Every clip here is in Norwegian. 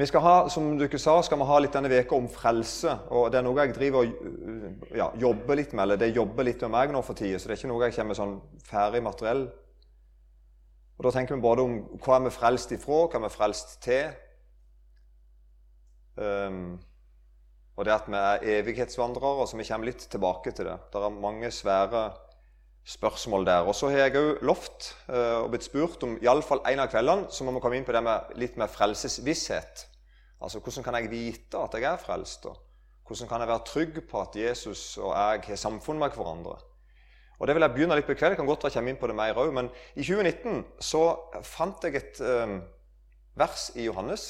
Vi skal ha, som dere sa, skal vi ha litt denne veka om frelse. og Det er noe jeg driver og ja, jobber litt med. eller Det jobber litt med meg nå for tida, så det er ikke noe jeg kommer med sånn ferdig materiell. Og Da tenker vi både om hva er vi frelst ifra, hva er vi frelst til. Um, og det at vi er evighetsvandrere, så vi kommer litt tilbake til det. Det er mange svære spørsmål der. Og så har jeg òg lovt uh, og blitt spurt om iallfall en av kveldene så må vi komme inn på det med litt mer frelsesvisshet. Altså hvordan kan jeg vite at jeg er frelst? Og hvordan kan jeg være trygg på at Jesus og jeg har samfunn med hverandre? Og Det vil jeg begynne litt på i kveld. Jeg kan godt komme inn på det mer også. Men i 2019 så fant jeg et eh, vers i Johannes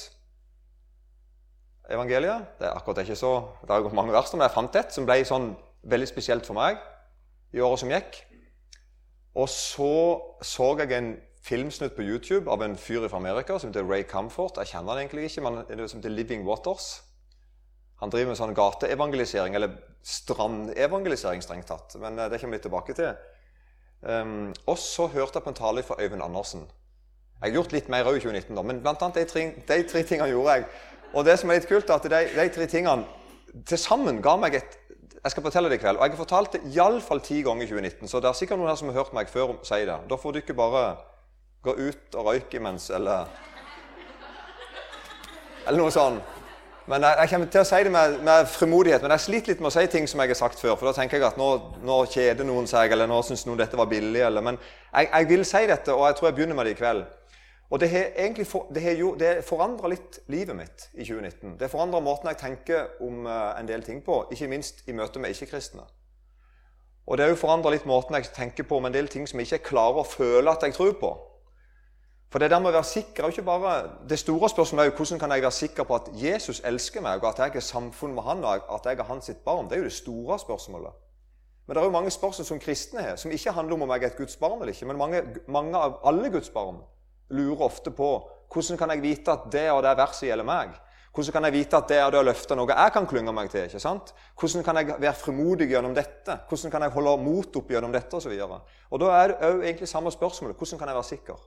evangeliet. Det er akkurat ikke så, det har mange vers, men jeg fant et som ble sånn veldig spesielt for meg i året som gikk. Og så så jeg en filmsnutt på YouTube av en fyr fra Amerika som heter Ray Comfort. Jeg kjenner han egentlig ikke, men det er som heter Living Waters. Han driver med sånn gateevangelisering, eller strandevangelisering, strengt tatt. Men eh, det kommer vi litt tilbake til. Um, og så hørte jeg på en tale fra Øyvind Andersen. Jeg har gjort litt mer òg i 2019, da, men blant annet de tre, de tre tingene gjorde jeg. Og det som er litt kult, er at de, de tre tingene til sammen ga meg et Jeg skal fortelle det i kveld. Og jeg har fortalt det iallfall ti ganger i 2019, så det er sikkert noen her som har hørt meg før si det. Da får du ikke bare gå ut og røyke imens, eller Eller noe sånt. Men jeg, jeg, kommer til å si det med, med frimodighet, men jeg sliter litt med å si ting som jeg har sagt før. For da tenker jeg at nå, nå kjeder noen seg, eller nå syns noen dette var billig. Eller, men jeg, jeg, vil si dette, og jeg tror jeg begynner med det i kveld. Og det har egentlig for, forandra litt livet mitt i 2019. Det forandra måten jeg tenker om uh, en del ting på, ikke minst i møte med ikke-kristne. Og det har jo forandra litt måten jeg tenker på om en del ting som jeg ikke klarer å føle at jeg tror på. For det der med å være sikker er jo ikke bare Det store spørsmålet er jo hvordan kan jeg være sikker på at Jesus elsker meg, og at jeg er samfunn med han, og at jeg er hans sitt barn. Det er jo det store spørsmålet. Men det er jo mange spørsmål som kristne har, som ikke handler om om jeg er et Guds barn eller ikke. Men mange, mange av alle Guds barn lurer ofte på hvordan kan jeg vite at det og det verset gjelder meg? Hvordan kan jeg vite at det og det løftet noe jeg kan klynge meg til? ikke sant? Hvordan kan jeg være frimodig gjennom dette? Hvordan kan jeg holde mot opp gjennom dette? Og, så og da er det òg egentlig samme spørsmålet. Hvordan kan jeg være sikker?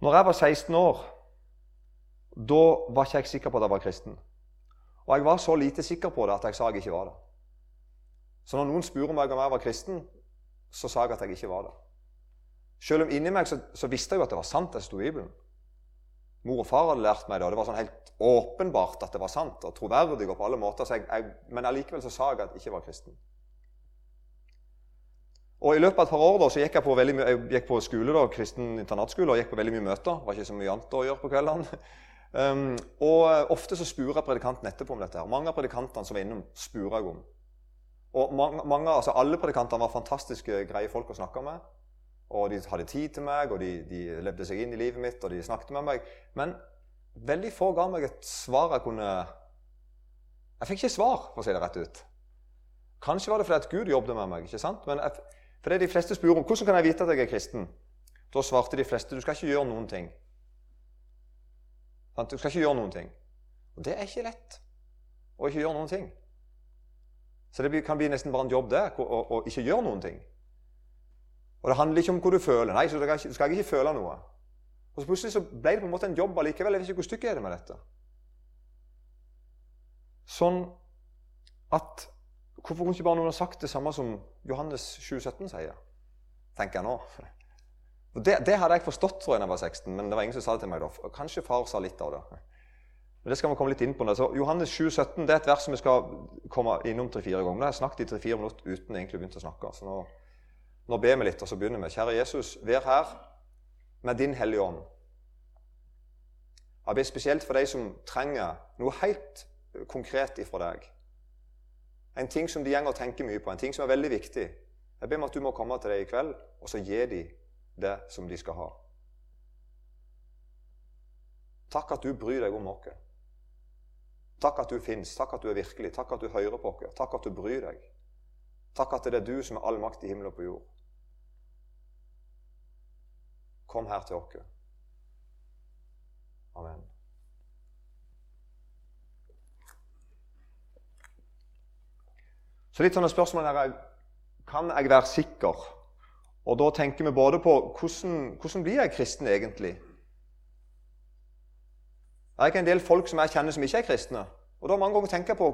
Når jeg var 16 år, da var ikke jeg sikker på at jeg var kristen. Og jeg var så lite sikker på det at jeg sa jeg ikke var det. Så når noen spurte meg om jeg var kristen, så sa jeg at jeg ikke var det. Selv om inni meg så, så visste jeg jo at det var sant, det sto i Bibelen. Mor og far hadde lært meg det, og det var sånn helt åpenbart at det var sant. og troverdig og på alle måter, jeg, jeg, Men allikevel så sa jeg at jeg ikke var kristen. Og I løpet av et par år da, så gikk jeg på, veldig mye, jeg gikk på skole, da, kristen internatskole og gikk på veldig mye møter. Det var ikke så mye annet å gjøre på kveldene. Um, og eh, Ofte så jeg predikanten etterpå om dette. her. Mange av predikantene som var innom, spurte jeg om. Og mange, mange, altså Alle predikantene var fantastiske, greie folk å snakke med. Og De hadde tid til meg, og de, de levde seg inn i livet mitt, og de snakket med meg. Men veldig få ga meg et svar jeg kunne Jeg fikk ikke svar, for å si det rett ut. Kanskje var det fordi at Gud jobbet med meg. ikke sant? Men jeg, for det de fleste spør om hvordan kan jeg vite at jeg er kristen. Da svarte de fleste du skal ikke gjøre noen ting. Du skal ikke gjøre noen ting. Og det er ikke lett å ikke gjøre noen ting. Så det kan bli nesten bare en jobb der å, ikke gjøre noen ting. Og det handler ikke om hva du føler. Nei, så du skal ikke føle noe. Og så Plutselig så ble det på en måte en jobb allikevel. Jeg vet ikke hvor stykket er det med dette. Sånn at Hvorfor kunne ikke bare noen ha sagt det samme som Johannes 7,17 sier? Tenker jeg nå. Det, det, hadde jeg forstått tror jeg da jeg var 16, men det var ingen som sa det til meg da. Kanskje far sa litt av det. Men det skal vi komme litt inn på. Så Johannes 7,17 det er et vers som vi skal komme innom tre-fire ganger. Nå har jeg snakket i tre-fire minutter uten egentlig å begynne å snakke. Så nå, nå ber vi litt, og så begynner vi. Kjære Jesus, vær her med din Hellige Ånd. Jeg ber spesielt for de som trenger noe helt konkret ifra deg. En ting som de går og tenker mye på, en ting som er veldig viktig. Jeg ber om at du må komme til dem i kveld, og så gi dem det som de skal ha. Takk at du bryr deg om oss. Takk at du fins. Takk at du er virkelig. Takk at du hører på oss. Takk at du bryr deg. Takk at det er du som er all makt i himmelen og på jord. Kom her til oss. Amen. Så litt sånne spørsmål er Kan jeg være sikker? Og da tenker vi både på hvordan, hvordan blir jeg kristen egentlig? Det er en del folk som jeg kjenner som ikke er kristne. Og da mange ganger tenker jeg på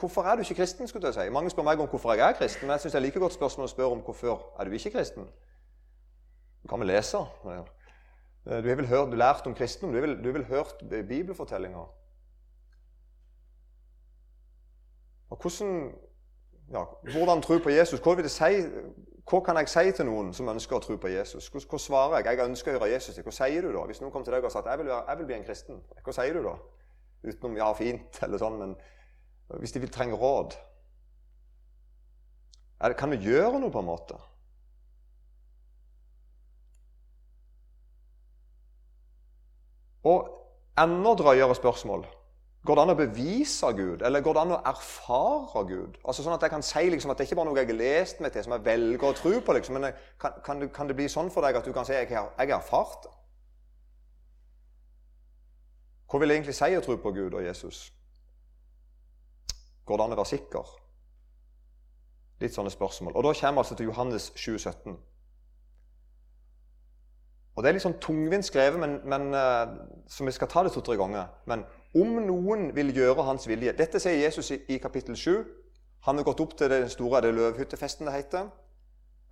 hvorfor er du ikke kristen. skulle jeg si. Mange spør meg om hvorfor jeg er kristen, men jeg synes det er like godt spørsmål å spørre om hvorfor er du ikke kristen. Du kan vel lese. Du har vel hørt, du lært om kristendom, du har vel, du har vel hørt bibelfortellinger. Og hvordan, ja, Hvordan tro på Jesus? Hva, si, hva kan jeg si til noen som ønsker å tro på Jesus? Hva, hva svarer jeg? Jeg ønsker å høre Jesus. Hva sier du da? Hvis noen kommer til deg og sier at jeg vil, jeg vil bli en kristen, hva sier du da? Utenom 'ja, fint' eller sånn, men hvis de vil trenge råd det, Kan vi gjøre noe, på en måte? Og enda drøyere spørsmål Går det an å bevise Gud, eller går det an å erfare Gud? Altså sånn At jeg kan si liksom, at det ikke bare er noe jeg har lest meg til, som jeg velger å tro på. Liksom. Men kan, kan, det, kan, det, bli sånn for deg at du kan si at jeg har erfart det? Hva vil det egentlig si å tro på Gud og Jesus? Går det an å være sikker? Litt sånne spørsmål. Og Da kommer vi altså til Johannes 2017. Og Det er litt sånn tungvint skrevet, men, men uh, så vi skal ta det to-tre ganger. Men om noen vil gjøre hans vilje Dette sier Jesus i, i kapittel 7. Han har gått opp til den store det løvhyttefesten det heter.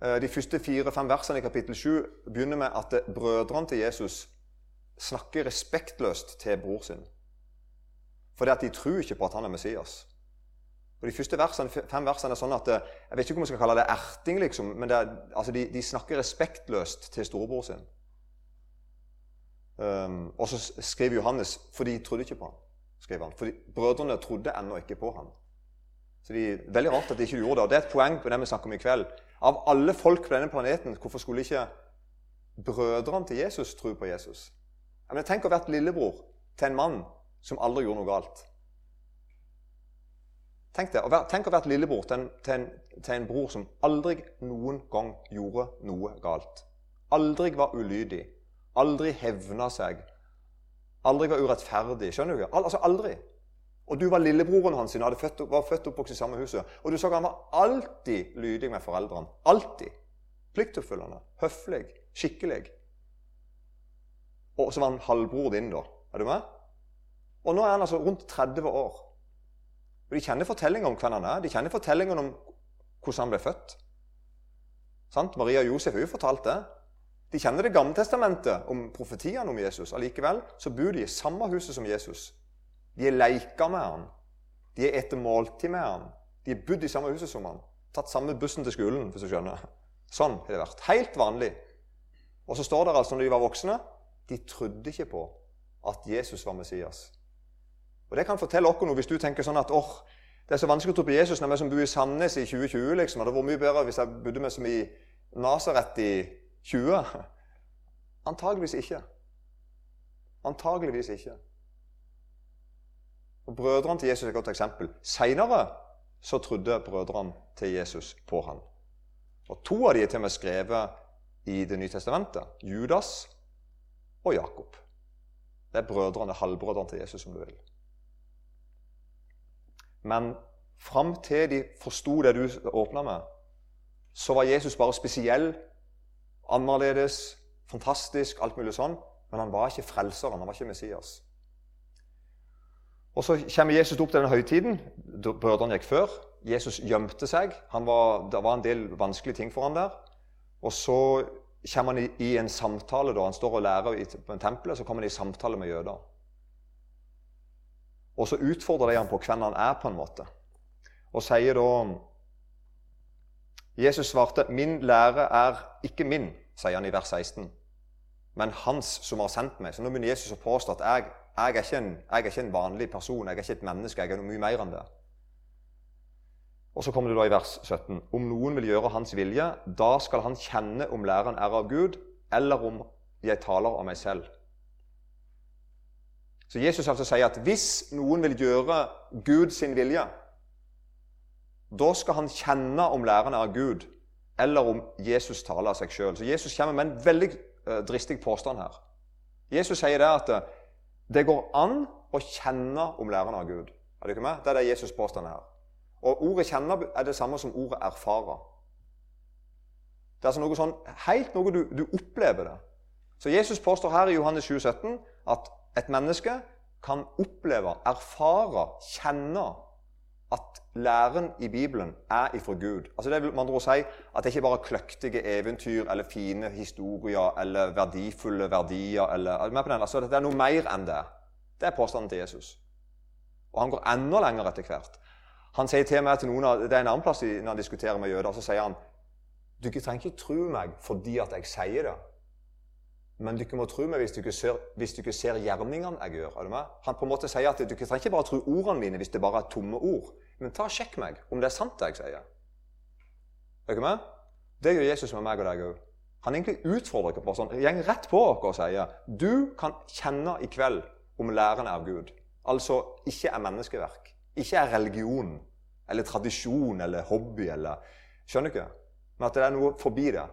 Uh, de første fire-fem versene i kapittel 7 begynner med at brødrene til Jesus snakker respektløst til bror sin. Fordi at de tror ikke på at han er Messias. Og De første versene, fem versene er sånn at Jeg vet ikke om jeg skal kalle det erting, liksom, men er, altså de, de, snakker respektløst til storebror sin. Um, og så skriver Johannes for de trodde ikke på ham. Skriver han. Fordi brødrene trodde ennå ikke på ham. Så er Veldig rart at de ikke gjorde det. Og det er et poeng på det vi snakker om i kveld. Av alle folk på denne planeten, hvorfor skulle ikke brødrene til Jesus tro på Jesus? Men tenk å ha vært lillebror til en mann som aldri gjorde noe galt. Tenk det, tenk å ha vært lillebror til en, til, en, til en bror som aldri noen gang gjorde noe galt. Aldri var ulydig Aldri hevna seg. Aldri var urettferdig. Skjønner du? Al altså aldri. Og du var lillebroren hans og født, var født og oppvokst i samme huset. Og du så at han var alltid lydig med foreldrene. Alltid. Pliktoppfyllende, høflig, skikkelig. Og så var han halvbror din, da. Er du med? Og nå er han altså rundt 30 år. Og De kjenner fortellingen om hvem han er. De kjenner fortellingen om hvordan han ble født. Sant? Maria og Josef har jo fortalt det. De kjenner Det gamle testamentet om profetiene om Jesus. Allikevel så bor de i samme huset som Jesus. De er leika med han. De er etter måltid med han. De er bodd i samme huset som han. Tatt samme bussen til skolen, hvis du skjønner. Sånn har det vært. Helt vanlig. Og så står det altså når de var voksne de trodde ikke på at Jesus var Messias. Og Det kan fortelle oss noe hvis du tenker sånn at åh, det er så vanskelig å tro på Jesus når vi som bor i Sandnes i 2020. liksom. Det hadde vært mye bedre hvis jeg bodde med som i Nasaret i 20? Antageligvis ikke. Antageligvis ikke. Og Brødrene til Jesus er et godt eksempel. Seinere så trodde brødrene til Jesus på han. Og To av de er til og med skrevet i Det nye testamentet. Judas og Jakob. Det er brødrene, halvbrødrene til Jesus, som du vil. Men fram til de forsto det du åpna med, så var Jesus bare spesiell annerledes, fantastisk, alt mulig sånn. Men han var ikke frelseren, han var ikke Messias. Og Så kommer Jesus opp til denne høytiden. Brødrene gikk før. Jesus gjemte seg. Var, det var en del vanskelige ting for han der. Og så kommer han i, i en samtale. da, Han står og lærer i på en tempel, så kommer han i samtale med jøder. Og så utfordrer de han på hvem han er, på en måte. Og sier da Jesus svarte, 'Min lære er ikke min', sier han i vers 16, 'men hans som har sendt meg'. Så nå begynner Jesus å påstå at jeg, jeg, er en, jeg, er ikke en, vanlig person, jeg er ikke et menneske, jeg er noe mye mer enn det. Og så kommer det da i vers 17.: Om noen vil gjøre hans vilje, da skal han kjenne om læren er av Gud, eller om jeg taler av meg selv. Så Jesus altså sier at hvis noen vil gjøre Guds vilje, da skal han kjenne om læreren er av Gud, eller om Jesus taler av seg sjøl. Så Jesus kommer med en veldig uh, dristig påstand her. Jesus sier det at uh, det går an å kjenne om læreren av Gud. Er du ikke med? Det er det Jesus påstår her. Og Ordet 'kjenne' er det samme som ordet 'erfare'. Det er altså noe sånn, helt noe du, du opplever det. Så Jesus påstår her i Johannes 7, 17 at et menneske kan oppleve, erfare, kjenne at læren i Bibelen er ifra Gud. Altså Det vil man si at det ikke bare er kløktige eventyr eller fine historier eller verdifulle verdier. eller, altså Det er noe mer enn det. Det er påstanden til Jesus. Og han går enda lenger etter hvert. Han sier til meg til noen av, Det er en annen plass når han diskuterer med jøder. Så sier han du trenger ikke tro meg fordi at jeg sier det. Men dere må tro meg hvis dere ser, hvis dere ser gjerningene jeg gjør. Han på en måte sier at dere trenger ikke bare tro ordene mine hvis det bare er tomme ord. Men ta og sjekk meg om det er sant, det jeg sier. Er dere med? Det gjør Jesus med meg og deg òg. Han egentlig utfordrer dere på sånn, går rett på dere og sier du kan kjenne i kveld om læren av Gud. Altså ikke er menneskeverk. Ikke er religion eller tradisjon eller hobby eller Skjønner dere? Men at det er noe forbi det.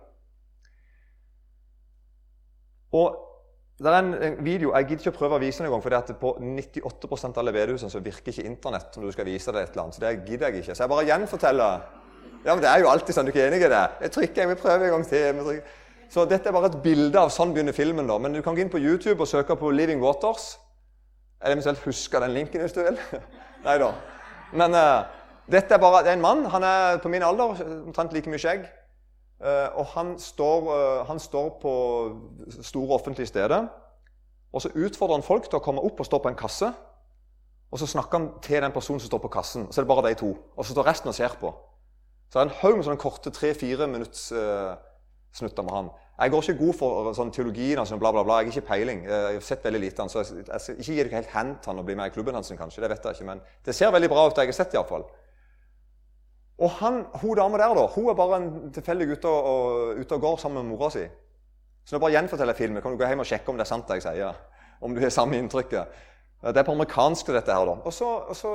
Og det er en video, Jeg gidder ikke å prøve å vise den engang, for på 98% av alle bedehusene så virker ikke Internett når du skal vise det et eller annet. Så det gidder jeg ikke. Så jeg bare gjenforteller. Ja, men Det er jo alltid sånn. Du er ikke enig i det? Jeg trykker, jeg vil prøve en gang til. Så dette er bare et bilde av sånn begynner filmen. da. Men du kan gå inn på YouTube og søke på 'Living Waters'. Eller eventuelt huske den linken hvis du vil. Nei da. Men uh, dette er bare, det er en mann. Han er på min alder, omtrent like mye skjegg. Uh, og han står, uh, han står, på store offentlige steder. Og så utfordrer han folk til å komme opp og stå på en kasse. Og så snakker han til den personen som står på kassen. Og så er det bare de to. Og så står resten og ser på. Så det er en haug med sånne korte tre-fire minutts snutter med han. Jeg går ikke god for sånn teologien hans, bla, bla, bla. Jeg har ikke peiling. Eh, jeg har sett veldig lite han, så jeg, jeg skal ikke gi dere helt hent han og bli med i klubben hans, kanskje. Det vet jeg ikke, men det ser veldig bra ut. Jeg har sett iallfall. Og han, hun dama der, da, hun er bare en tilfeldig ute og, ute og går sammen med mora si. Så nå bare gjenforteller jeg filmen. Kan du gå hjem og sjekke om det er sant jeg sier? Om du har samme inntrykket. Det er på amerikansk, dette her. da. Og så, og så,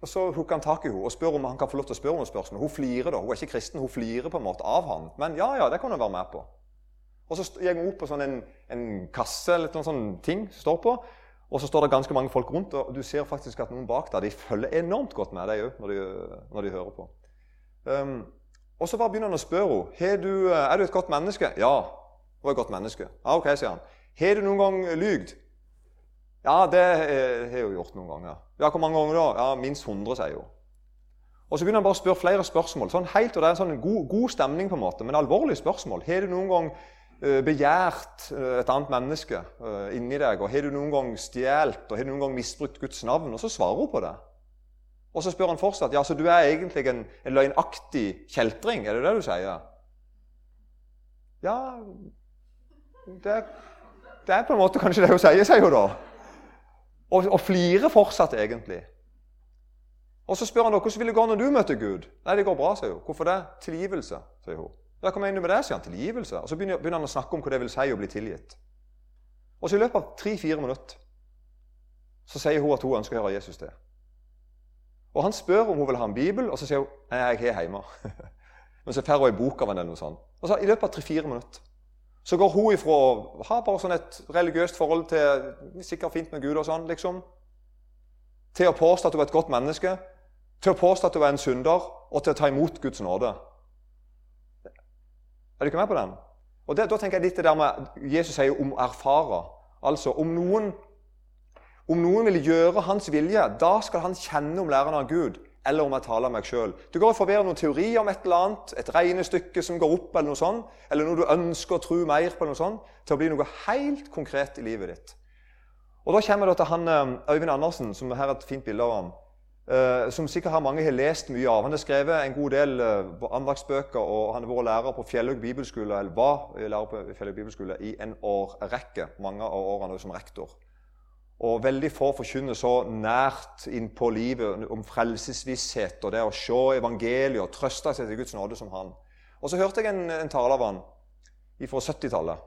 og så hooker han tak i henne og spør om han kan få lov til å spørre noen spørsmål. Hun flirer da. Hun er ikke kristen, hun flirer på en måte av han. Men ja, ja, det kan hun være med på. Og så går hun opp på sånn en, en, kasse eller noen sånne ting som står på. Og så står det ganske mange folk rundt, og du ser faktisk at noen bak der de følger enormt godt med deg òg når, når, de hører på. Um, og så bare begynner han å spørre henne er du et godt menneske. Ja, hun er et godt menneske. Ja, ok, sier han. Har du noen gang lygd? Ja, det har jeg gjort noen ganger. Ja, Hvor mange ganger da? Ja, Minst 100, sier hun. Og Så begynner han bare å spørre flere spørsmål. Sånn helt, og Det er en sånn god, god stemning, på en måte, men alvorlige spørsmål. Har du noen gang Eh, begjært eh, et annet menneske eh, inni deg? Og har du noen gang stjålet og har du noen gang misbrukt Guds navn? Og så svarer hun på det. Og så spør han fortsatt ja, så du er egentlig en, en løgnaktig kjeltring. Er det det du sier? Ja det, det, er på en måte kanskje det hun sier, sier hun da. Og, og flirer fortsatt, egentlig. Og så spør han da, hvordan vil det gå når du møter Gud. Nei, det går bra, sier hun. Hvorfor det? Tilgivelse, sier hun. Ja, Hva mener du med det? sier han. Tilgivelse. Og Så begynner, begynner, han å snakke om hva det vil si å bli tilgitt. Og så I løpet av tre-fire minutter så sier hun at hun ønsker å høre Jesus til. Og Han spør om hun vil ha en bibel, og så sier hun nei, jeg har hjemme. Men så får hun ei bok av han eller noe sånt. Og så I løpet av tre-fire minutter så går hun ifra å ha bare sånn et religiøst forhold til sikkert fint med Gud og sånn, liksom, til å påstå at hun er et godt menneske, til å påstå at hun er en synder, og til å ta imot Guds nåde. Er du ikke med på den? Og det, Da tenker jeg litt det der med Jesus sier om erfare. Altså, om noen, om noen vil gjøre hans vilje, da skal han kjenne om læreren av Gud, eller om jeg taler meg sjøl. Du går og å noen teori om et eller annet, et regnestykke som går opp, eller noe sånt, eller noe du ønsker å tro mer på, eller noe sånt, til å bli noe helt konkret i livet ditt. Og Da kommer det til han eh, Øyvind Andersen, som her er et fint bilde av ham. Uh, som sikkert har mange har lest mye av. Han har skrevet en god del andagsbøker, og han har vært lærer på Fjellhaug bibelskole, eller var lærer på Fjellhaug bibelskole i en årrekke. Mange av årene som rektor. Og veldig få forkynner så nært innpå livet om frelsesvisshet og det å se evangeliet og trøste seg til Guds nåde som han. Og så hørte jeg en, en tale av han fra 70-tallet,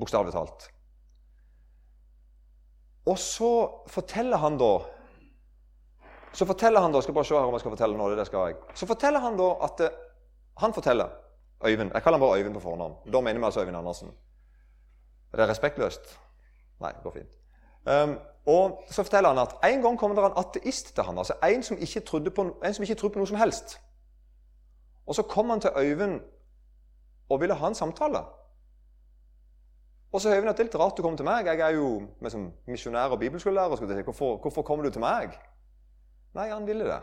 bokstavelig talt. Og så forteller han da så forteller han da, skal bare se her om jeg skal fortelle nå, det skal jeg. Så forteller han da at uh, Han forteller Øyvind. Jeg kaller han bare Øyvind på fornavn. Da mener vi altså Øyvind Andersen. Er det respektløst? Nei, det går fint. Um, og Så forteller han at en gang kommer det en ateist til han, altså en som ikke trodde på, som ikke trodde på noe som helst. Og så kom han til Øyvind og ville ha en samtale. Og så Øyvind, at det er litt rart du kommer til meg. Jeg er jo liksom, misjonær og bibelskolelærer. Si. Hvorfor, hvorfor, kommer du til meg? Nei, han ville det.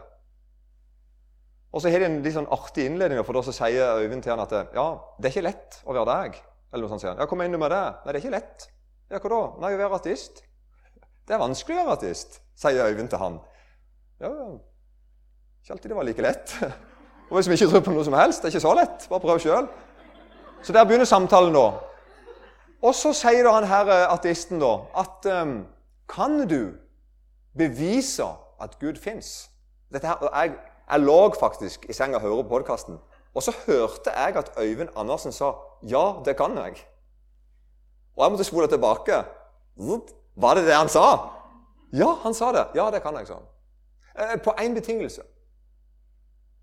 Og så har de en litt sånn artig innledning, for da så sier Øyvind til han at ja, det er ikke lett å være deg. Eller noe sånt sier han. Ja, kom inn med det? Nei, det er ikke lett. Ja, hva da? Nei, å være ateist. Det er vanskelig å være artist, sier Øyvind til han. Ja, ikke alltid det var like lett. Og hvis vi ikke tror på noe som helst, det er ikke så lett. Bare prøv sjøl. Så der begynner samtalen da. Og så sier da han her artisten da at um, Kan du bevise at Gud fins? Jeg, jeg lå faktisk i senga og hørte på podkasten, og så hørte jeg at Øyvind Andersen sa ja, det kan jeg. Og jeg måtte spole tilbake. Var det det han sa? Ja, han sa det. Ja, det kan jeg, sa han. Eh, på én betingelse.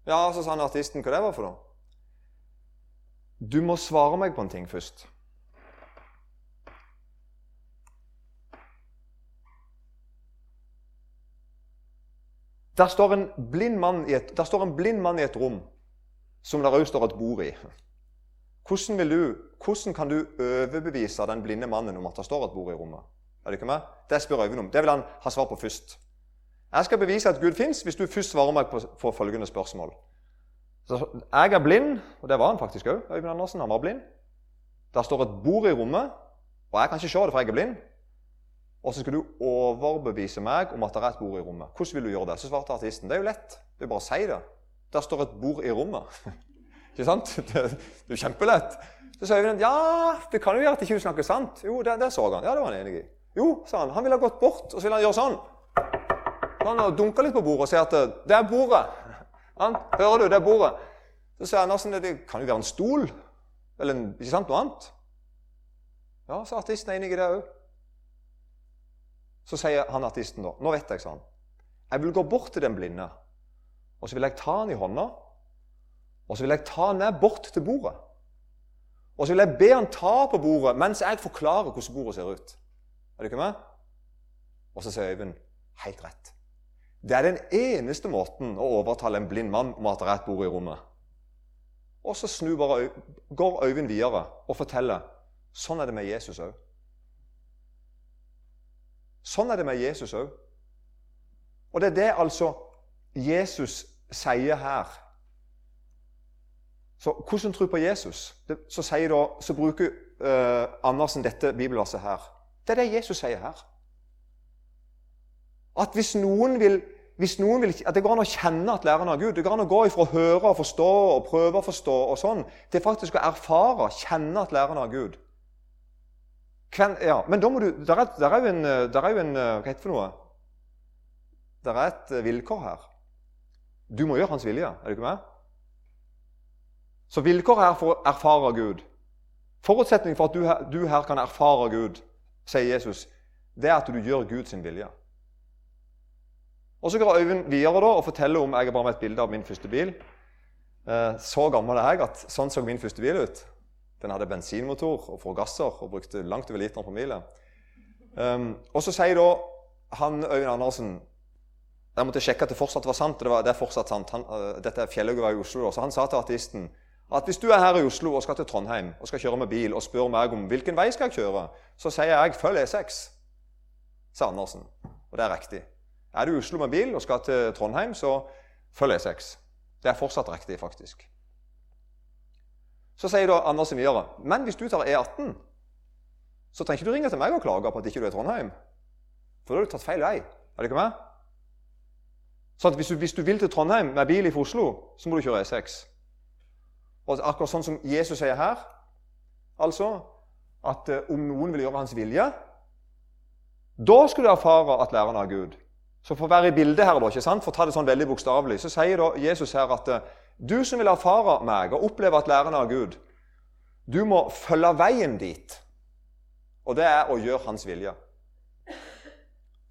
Ja, så sa han artisten hva det var for noe. Du må svare meg på en ting først. Der står, en blind mann i et, blind mann i et rom som det òg står et bord i. Hvordan, du, hvordan, kan du overbevise den blinde mannen om at det står et bord i rommet? Er du ikke med? Det spør Øyvind om. Det vil han ha svar på først. Jeg skal bevise at Gud fins hvis du først svarer meg på, på følgende spørsmål. Så jeg er blind, og det var han faktisk òg. Øyvind Andersen, han var blind. Der står et bord i rommet, og jeg kan ikke se det, for jeg er blind. Og så skal du overbevise meg om at det er et bord i rommet. Hvordan vil du gjøre det? Så svarte artisten. Det er jo lett. Det er bare å si det. Der står et bord i rommet. ikke sant? Det, det er jo kjempelett. Så sa Øyvind ja, det kan jo gjøre at ikke du snakker sant. Jo, det, det så han. Ja, det var han enig i. Jo, sa han. Han ville ha gått bort, og så ville han gjøre sånn. Han har dunka litt på bordet og sier at det er bordet. Han, hører du, det er bordet. Så sier Andersen det kan jo være en stol. Eller en, ikke sant, noe annet. Ja, så artisten er enig i det òg. Så sier han artisten da Nå vet jeg, sa han. Jeg vil gå bort til den blinde, og så vil jeg ta han i hånda. Og så vil jeg ta han med bort til bordet. Og så vil jeg be han ta på bordet mens jeg forklarer hvordan bordet ser ut. Er ikke med? Og så sier Øyvind helt rett. Det er den eneste måten å overtale en blind mann om at det er et bord i rommet. Og så snur bare, går Øyvind videre og forteller sånn er det med Jesus òg. Sånn er det med Jesus òg. Og det er det altså Jesus sier her. Så hvordan tro på Jesus? Så, da, så bruker uh, Andersen dette bibelverset her. Det er det Jesus sier her. At hvis noen vil hvis noen vil, at det går an å kjenne at læreren er Gud. Det går an å gå ifra å høre og forstå og prøve å forstå og sånn, til faktisk å erfare, kjenne at læreren er Gud. Kven, ja, men da må du Der er, der er jo en, der er jo en Hva heter det for noe? Det er et vilkår her. Du må gjøre hans vilje. Er du ikke med? Så vilkåret her for å erfare Gud Forutsetningen for at du, du her kan erfare Gud, sier Jesus, det er at du gjør Guds vilje. Og Så går Øyvind videre da og forteller om Jeg har bare med et bilde av min første bil. Eh, så gammel er jeg at sånn så min første bil ut. Den hadde bensinmotor og forgasser og brukte langt over literen på milen. Um, og så sier da han Øyvind Andersen Jeg måtte sjekke at det fortsatt var sant. Det, var, det er fortsatt sant. Han, uh, dette er Fjellhaug i Oslo. Da. Så han sa til artisten at hvis du er her i Oslo og skal til Trondheim og skal kjøre med bil og spør meg om hvilken vei skal jeg kjøre, så sier jeg 'følg E6', sa Andersen. Og det er riktig. Er du i Oslo med bil og skal til Trondheim, så følg E6. Det er fortsatt riktig, faktisk. Så sier da Andersen videre men hvis du tar E18, så trenger ikke du ringe til meg og klage på at ikke du er i Trondheim. For da har du tatt feil vei. Er det ikke meg? Så hvis du, hvis, du, vil til Trondheim med bil fra Oslo, så må du kjøre E6. Og akkurat sånn som Jesus sier her, altså at uh, om noen vil gjøre hans vilje, da skal du erfare at læreren er Gud. Så for å være i bildet her, da, ikke sant? for å ta det sånn veldig bokstavelig, så sier da Jesus her at eh, du som vil erfare meg og oppleve at læreren er Gud, du må følge veien dit. Og det er å gjøre hans vilje.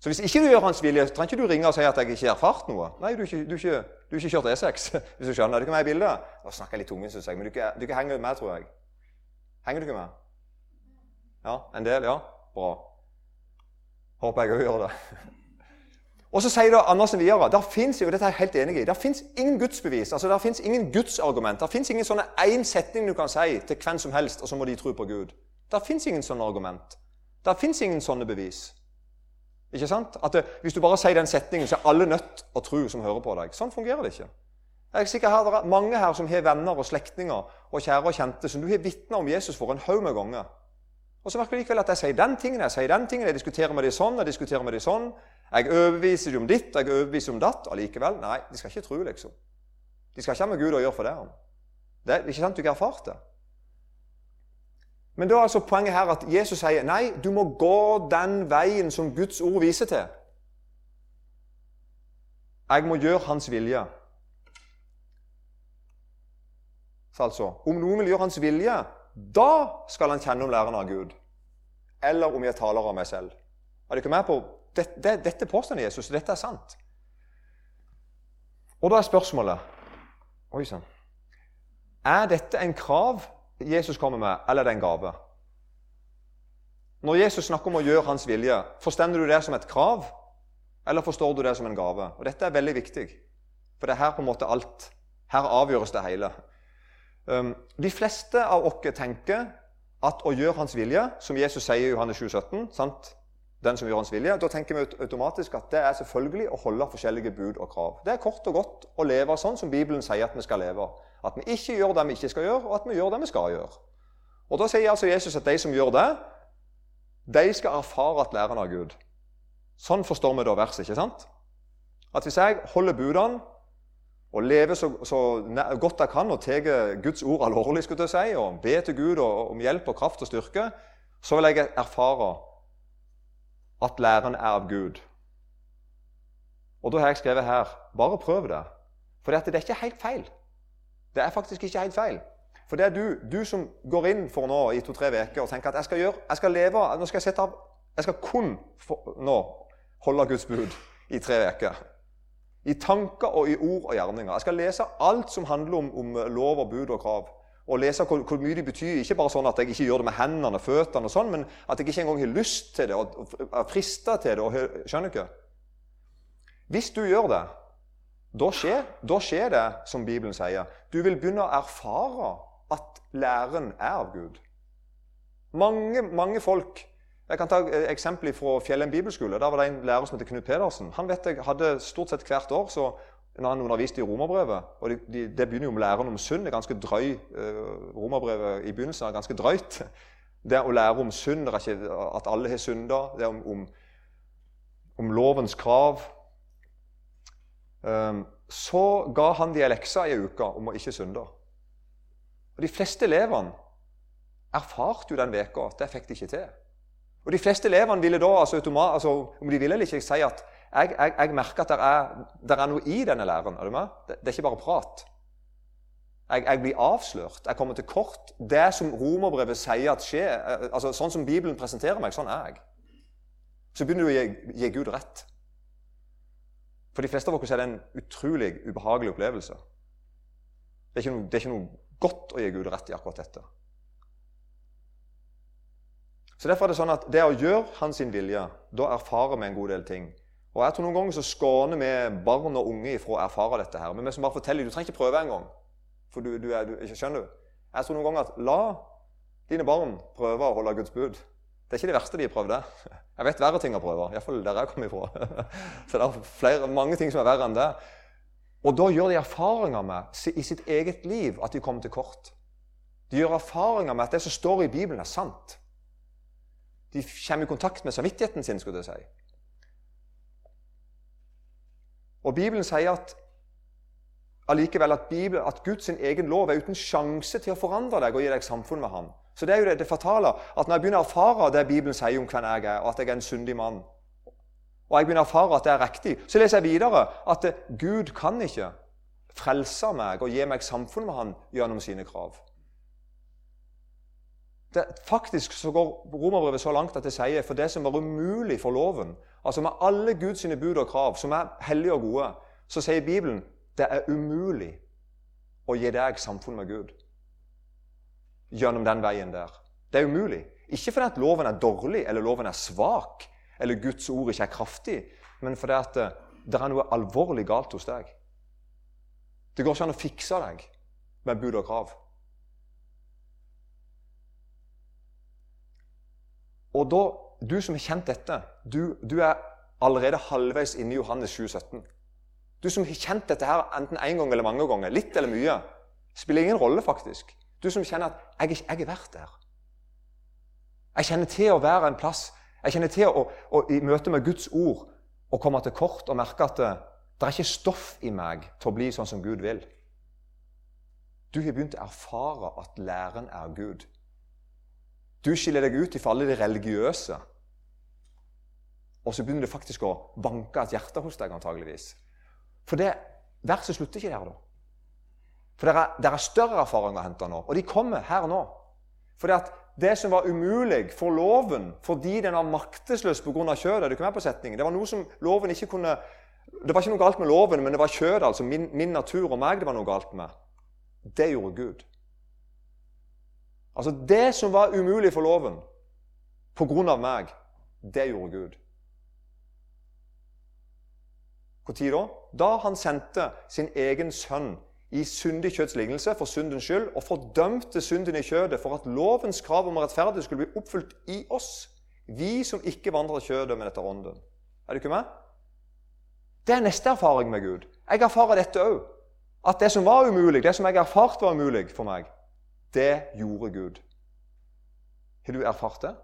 Så hvis ikke du gjør hans vilje, så trenger ikke du ringe og si at jeg ikke har erfart noe. Nei, du har ikke, ikke, ikke kjørt E6, hvis du skjønner. Du kan være i bildet. Nå snakker jeg litt tunge, syns jeg, men du ikke, du ikke henger med, tror jeg. Henger du ikke med? Ja, en del? Ja? Bra. Håper jeg òg gjør det. Og så sier da Andersen videre der finnes jo, dette er jeg helt enig i, der fins ingen gudsbevis. altså Der fins ingen gudsargument. Der fins ingen sånne én setning du kan si til hvem som helst, og så må de tro på Gud. Der fins ingen sånne argument. Der fins ingen sånne bevis. Ikke sant? At det, Hvis du bare sier den setningen, så er alle nødt å tro som hører på deg. Sånn fungerer det ikke. Jeg er sikker her, Det er mange her som har venner og slektninger og kjære og kjente som du har vitna om Jesus for en haug med ganger. Og så merker du likevel at jeg sier den tingen, jeg sier den tingen, jeg diskuterer med dem sånn, jeg diskuterer med dem sånn. Jeg overbeviser dem om ditt, jeg overbeviser om datt. Allikevel, nei, de skal ikke tro, liksom. De skal ikke ha med Gud å gjøre for det. Det er ikke sant du ikke har erfart det. Men da er altså poenget her at Jesus sier nei, du må gå den veien som Guds ord viser til. Jeg må gjøre Hans vilje. Så altså, Om noen vil gjøre Hans vilje, da skal han kjenne om læreren av Gud. Eller om jeg taler av meg selv. Er dere med på Dette, det, dette påstår Jesus, dette er sant. Og da er spørsmålet Oi sann. Er dette en krav Jesus kommer med, eller er det en gave? Når Jesus snakker om å gjøre hans vilje, forstår du det som et krav, eller forstår du det som en gave? Og Dette er veldig viktig, for det er her på en måte alt. Her avgjøres det hele. Um, de fleste av oss tenker at å gjøre hans vilje, som Jesus sier i Johannes 7, 17, sant? Den som gjør hans vilje, da tenker vi automatisk at det er selvfølgelig å holde forskjellige bud og krav. Det er kort og godt å leve sånn som Bibelen sier at vi skal leve. At vi ikke gjør det vi ikke skal gjøre, og at vi gjør det vi skal gjøre. Og Da sier altså Jesus at de som gjør det, de skal erfare at læren av Gud. Sånn forstår vi da verset. ikke sant? At hvis jeg holder budene og lever så, så godt jeg kan og tar Guds ord alvorlig skulle jeg si, og ber til Gud om hjelp og kraft og styrke, så vil jeg erfare at læren er av Gud. Og da har jeg skrevet her bare prøv det. For det er ikke helt feil. Det er faktisk ikke helt feil. For det er du, du som går inn for nå i to-tre uker og tenker at jeg skal, gjøre, jeg skal leve nå skal Jeg sette av, jeg skal kun for, nå holde Guds bud i tre uker. I tanker og i ord og gjerninger. Jeg skal lese alt som handler om, om lov og bud og krav. Og lese hvor, hvor, mye de betyr. Ikke bare sånn at jeg ikke gjør det med hendene og føttene, og sånn, men at jeg ikke engang har lyst til det og er frista til det. Og, skjønner ikke? Hvis du gjør det, da skjer, da skjer, det som Bibelen sier. Du vil begynne å erfare at læren er av Gud. Mange, mange folk Jeg kan ta eksempel fra Fjellheim bibelskole. Der var det en lærer som heter Knut Pedersen. Han vet jeg hadde stort sett hvert år så når han underviste i romerbrevet og Det de, de begynner jo med læren om synd. det er ganske drøy, eh, Romerbrevet i begynnelsen er ganske drøyt. Det å lære om synd, at alle har synda, det om, om, om lovens krav Um, så ga han de ei lekse i uke om å ikke synde. Og De fleste elevene erfarte jo den veka at det fikk de ikke til. Og De fleste elevene ville da, altså, automat, altså om de ville eller ikke, si at jeg, jeg, jeg merker at det er, er, noe i denne læren. Er du med? Det, det er ikke bare prat. Jeg, jeg, blir avslørt. Jeg kommer til kort. Det som romerbrevet sier at skjer, eh, altså Sånn som Bibelen presenterer meg, sånn er jeg. Så begynner du å gi, gi Gud rett. For de fleste av oss er det en utrolig ubehagelig opplevelse. Det er, noe, det er ikke noe, godt å gi Gud rett i akkurat dette. Så Derfor er det sånn at det å gjøre hans vilje, da erfarer vi en god del ting. Og jeg tror Noen ganger så skåner vi barn og unge ifra å erfare dette. her. Men vi som bare forteller, Du trenger ikke prøve engang. For du, du, er, du, skjønner du? Jeg tror noen ganger at la dine barn prøve å holde Guds bud. Det er ikke det verste de har prøvd. det. Jeg vet verre ting å prøve. Iallfall der jeg kommer ifra. Så det er flere, mange ting som er verre enn det. Og da gjør de erfaringer med i sitt eget liv at de kommer til kort. De gjør erfaringer med at det som står i Bibelen, er sant. De kommer i kontakt med samvittigheten sin, skulle jeg si. Og Bibelen sier at allikevel at, at Guds egen lov er uten sjanse til å forandre deg og gi deg samfunn med ham. Så det er jo det, det fatale. At når jeg begynner å erfare det Bibelen sier om hvem jeg er, og at jeg er en syndig mann, og jeg begynner å erfare at det er riktig, så leser jeg videre at det, Gud kan ikke frelse meg og gi meg samfunn med Han gjennom sine krav. Det, faktisk så går romerbrevet så langt at det sier for det som var umulig for loven, altså med alle Guds bud og krav, som er hellige og gode, så sier Bibelen det er umulig å gi deg samfunn med Gud gjennom den veien der. Det er umulig. Ikke fordi at loven er dårlig eller loven er svak eller Guds ord ikke er kraftig, men fordi at eh, det er noe alvorlig galt hos deg. Det går ikke an å fikse deg med bud og krav. Og da, du som har kjent dette, du, du er allerede halvveis inne i Johannes 7, 17. Du som har kjent dette her enten én en gang eller mange ganger, litt eller mye, spiller ingen rolle, faktisk. Du som kjenner at jeg, 'jeg er verdt der'. Jeg kjenner til å være en plass. Jeg kjenner til å, å, i møte med Guds ord å komme til kort og merke at det, det er ikke stoff i meg til å bli sånn som Gud vil. Du har begynt å erfare at læren er Gud. Du skiller deg ut ifra alle de religiøse. Og så begynner det faktisk å banke et hjerte hos deg, antageligvis. For det verset slutter ikke der, da. For det er, større erfaringer å hente nå, og de kommer her nå. For det, det som var umulig for loven fordi den var maktesløs pga. kjødet. Det var noe som loven ikke kunne Det var ikke noe galt med loven, men det var kjødet, altså min, min natur og meg, det var noe galt med. Det gjorde Gud. Altså Det som var umulig for loven pga. meg, det gjorde Gud. Når da? Da han sendte sin egen sønn i syndig kjøtts lignelse for syndens skyld og fordømte synden i kjødet for at lovens krav om rettferdighet skulle bli oppfylt i oss, vi som ikke vandrer kjødet, men etter ånden. Er du ikke med? Det er neste erfaring med Gud. Jeg erfarer dette òg. At det som var umulig, det som jeg erfarte var umulig for meg, det gjorde Gud. Har du erfart det?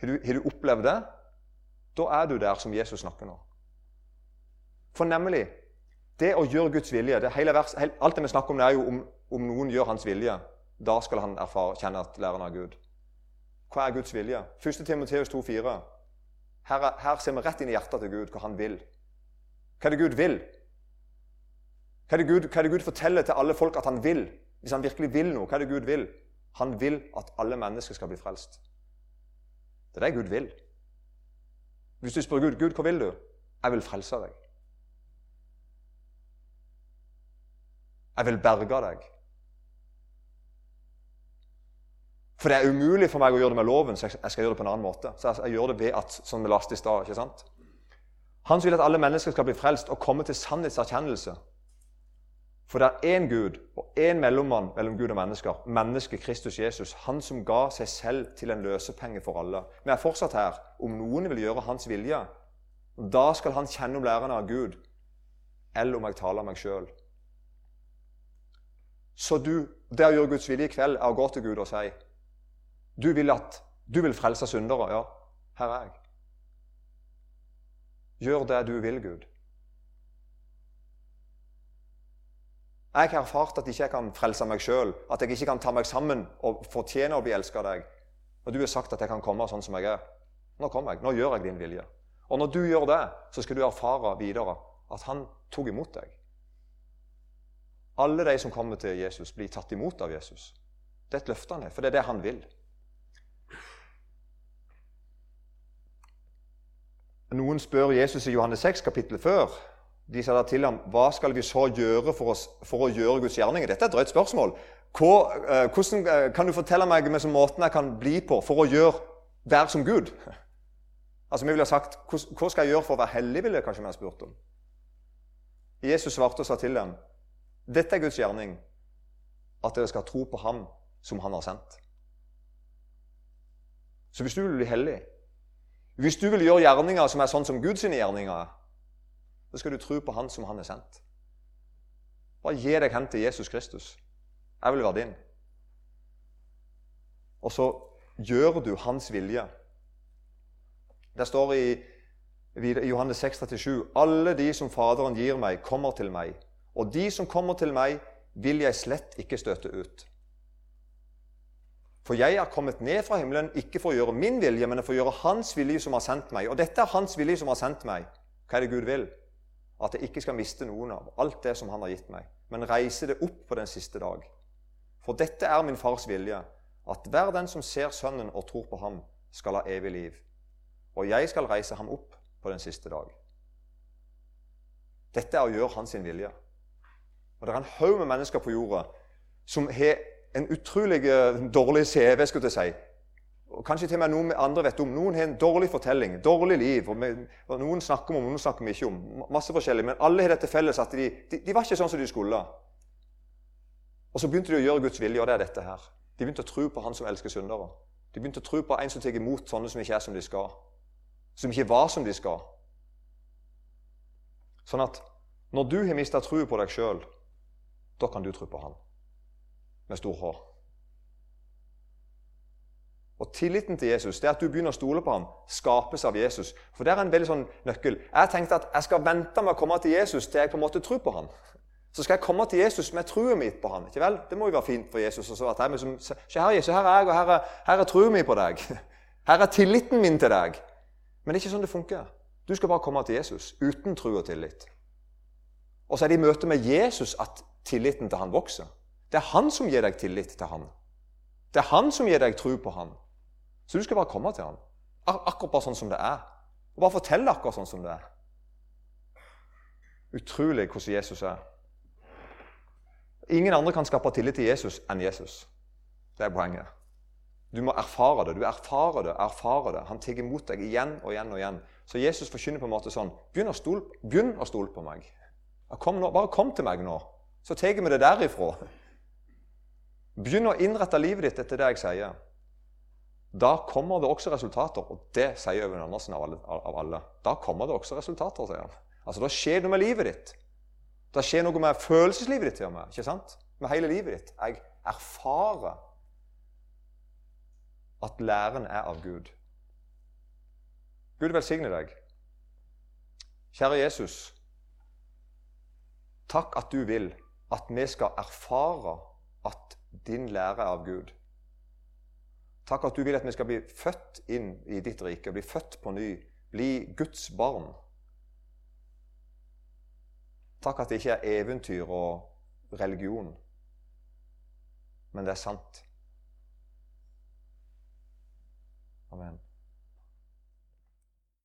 Har du, har du opplevd det? Da er du der som Jesus snakker nå. For nemlig det å gjøre Guds vilje det hele vers, Alt det vi snakker om, det er jo om, om noen gjør hans vilje. Da skal han erfare, kjenne at læreren av Gud. Hva er Guds vilje? 1. Timoteus 2,4. Her, her ser vi rett inn i hjertet til Gud hva han vil. Hva er det Gud vil? Hva er, Gud, hva er, det Gud, forteller til alle folk at han vil? Hvis han virkelig vil noe, hva er det Gud vil? Han vil at alle mennesker skal bli frelst. Det er det Gud vil. Hvis du spør Gud Gud, hva vil du? Jeg vil frelse deg. Jeg vil berge deg. For det er umulig for meg å gjøre det med loven, så jeg skal gjøre det på en annen måte. Så jeg gjør det ved at, som leste i stad, ikke sant? Han som vil at alle mennesker skal bli frelst og komme til sannhetserkjennelse. For det er én Gud og én mellommann mellom Gud og mennesker, mennesket Kristus Jesus, han som ga seg selv til en løsepenge for alle. Vi er fortsatt her. Om noen vil gjøre hans vilje, da skal han kjenne om lærerne av Gud, eller om jeg taler om meg sjøl. Så du, det å gjøre Guds vilje i kveld er å gå til Gud og si du vil, at, du vil frelse syndere. Ja, her er jeg. Gjør det du vil, Gud. Jeg har erfart at jeg ikke kan frelse meg sjøl, at jeg ikke kan ta meg sammen og fortjene å bli elsket av deg. Og du har sagt at jeg kan komme sånn som jeg er. Nå kommer jeg. Nå gjør jeg din vilje. Og når du gjør det, så skal du erfare videre at han tok imot deg. Alle de som kommer til Jesus, blir tatt imot av Jesus. Det er et løfte han har, for det er det han vil. Noen spør Jesus i Johannes 6, kapittel før de sa da til ham, 'Hva skal vi så gjøre for, oss, for å gjøre Guds gjerninger?' Dette er et drøyt spørsmål. Eh, hvordan eh, Kan du fortelle meg med måten jeg kan bli på for å gjøre, være som Gud? Altså, vi ville ha sagt, 'Hva skal jeg gjøre for å være hellig?' ville jeg kanskje vi ha spurt om. Jesus svarte og sa til dem, 'Dette er Guds gjerning, at dere skal tro på Ham som Han har sendt.' Så hvis du vil bli hellig, hvis du vil gjøre gjerninger som er sånn som Guds gjerninger er, så skal du tro på Han som Han er sendt. Bare gi deg hen til Jesus Kristus. Jeg vil være din. Og så gjør du Hans vilje. Det står i, Johannes 6, 37, Alle de som Faderen gir meg, kommer til meg. Og de som kommer til meg, vil jeg slett ikke støte ut. For jeg er kommet ned fra himmelen ikke for å gjøre min vilje, men for å gjøre Hans vilje som har sendt meg. Og dette er Hans vilje som har sendt meg. Hva er det Gud vil? at jeg ikke skal miste noen av alt det som Han har gitt meg, men reise det opp på den siste dag. For dette er min fars vilje, at hver den som ser Sønnen og tror på ham, skal ha evig liv. Og jeg skal reise ham opp på den siste dag. Dette er å gjøre hans vilje. Og Det er en haug med mennesker på jorda som har en utrolig eh, dårlig CV, skulle jeg si, og kanskje til og med noen andre vet om. Noen har en dårlig fortelling, dårlig liv. og, med, og Noen snakker om, noen snakker vi ikke om. Masse forskjellig. Men alle har dette felles at de, de, de, var ikke sånn som de skulle. Og så begynte de å gjøre Guds vilje, og det er dette her. De begynte å tro på Han som elsker syndere. De begynte å tro på en som tar imot sånne som ikke er som de skal. Som ikke var som de skal. Sånn at når du har mista tro på deg sjøl, da kan du tro på Han med stor H. Og Tilliten til Jesus, det at du begynner å stole på ham, skapes av Jesus. For det er en veldig sånn nøkkel. Jeg tenkte at jeg skal vente med å komme til Jesus til jeg på en måte tror på ham. Så skal jeg komme til Jesus med troen min på ham. Ikke vel? Det må jo være fint for Jesus. Og så at jeg liksom, Se her, Jesus, her er jeg, og her er, her er troen min på deg. Her er tilliten min til deg. Men det er ikke sånn det funker. Du skal bare komme til Jesus uten tro og tillit. Og så er det i møte med Jesus at tilliten til han vokser. Det er han som gir deg tillit til han. Det er han som gir deg tro på han. Så du skal bare komme til han. Akkurat bare sånn som det er. Og bare fortelle akkurat sånn som det er. Utrolig hvordan Jesus er. Ingen andre kan skape tillit til Jesus enn Jesus. Det er poenget. Du må erfare det. Du erfarer det, erfarer det. Han tar imot deg igjen og igjen og igjen. Så Jesus forkynner på en måte sånn Begynn å stole, begynn å stole på meg. Kom nå, bare kom til meg nå, så tar vi det derifra. Begynn å innrette livet ditt etter det jeg sier. Da kommer det også resultater, og det sier Øyvind Andersen av alle, av alle. Da kommer det også resultater, sier han. Altså, Da skjer noe med livet ditt. Det skjer noe med følelseslivet ditt til og med. ikke sant? Med hele livet ditt. Jeg erfarer at læren er av Gud. Gud velsigne deg. Kjære Jesus. Takk at du vil at vi skal erfare at din lære er av Gud. Takk at du vil at vi skal bli født inn i ditt rike, bli født på ny, bli Guds barn. Takk at det ikke er eventyr og religion, men det er sant. Amen.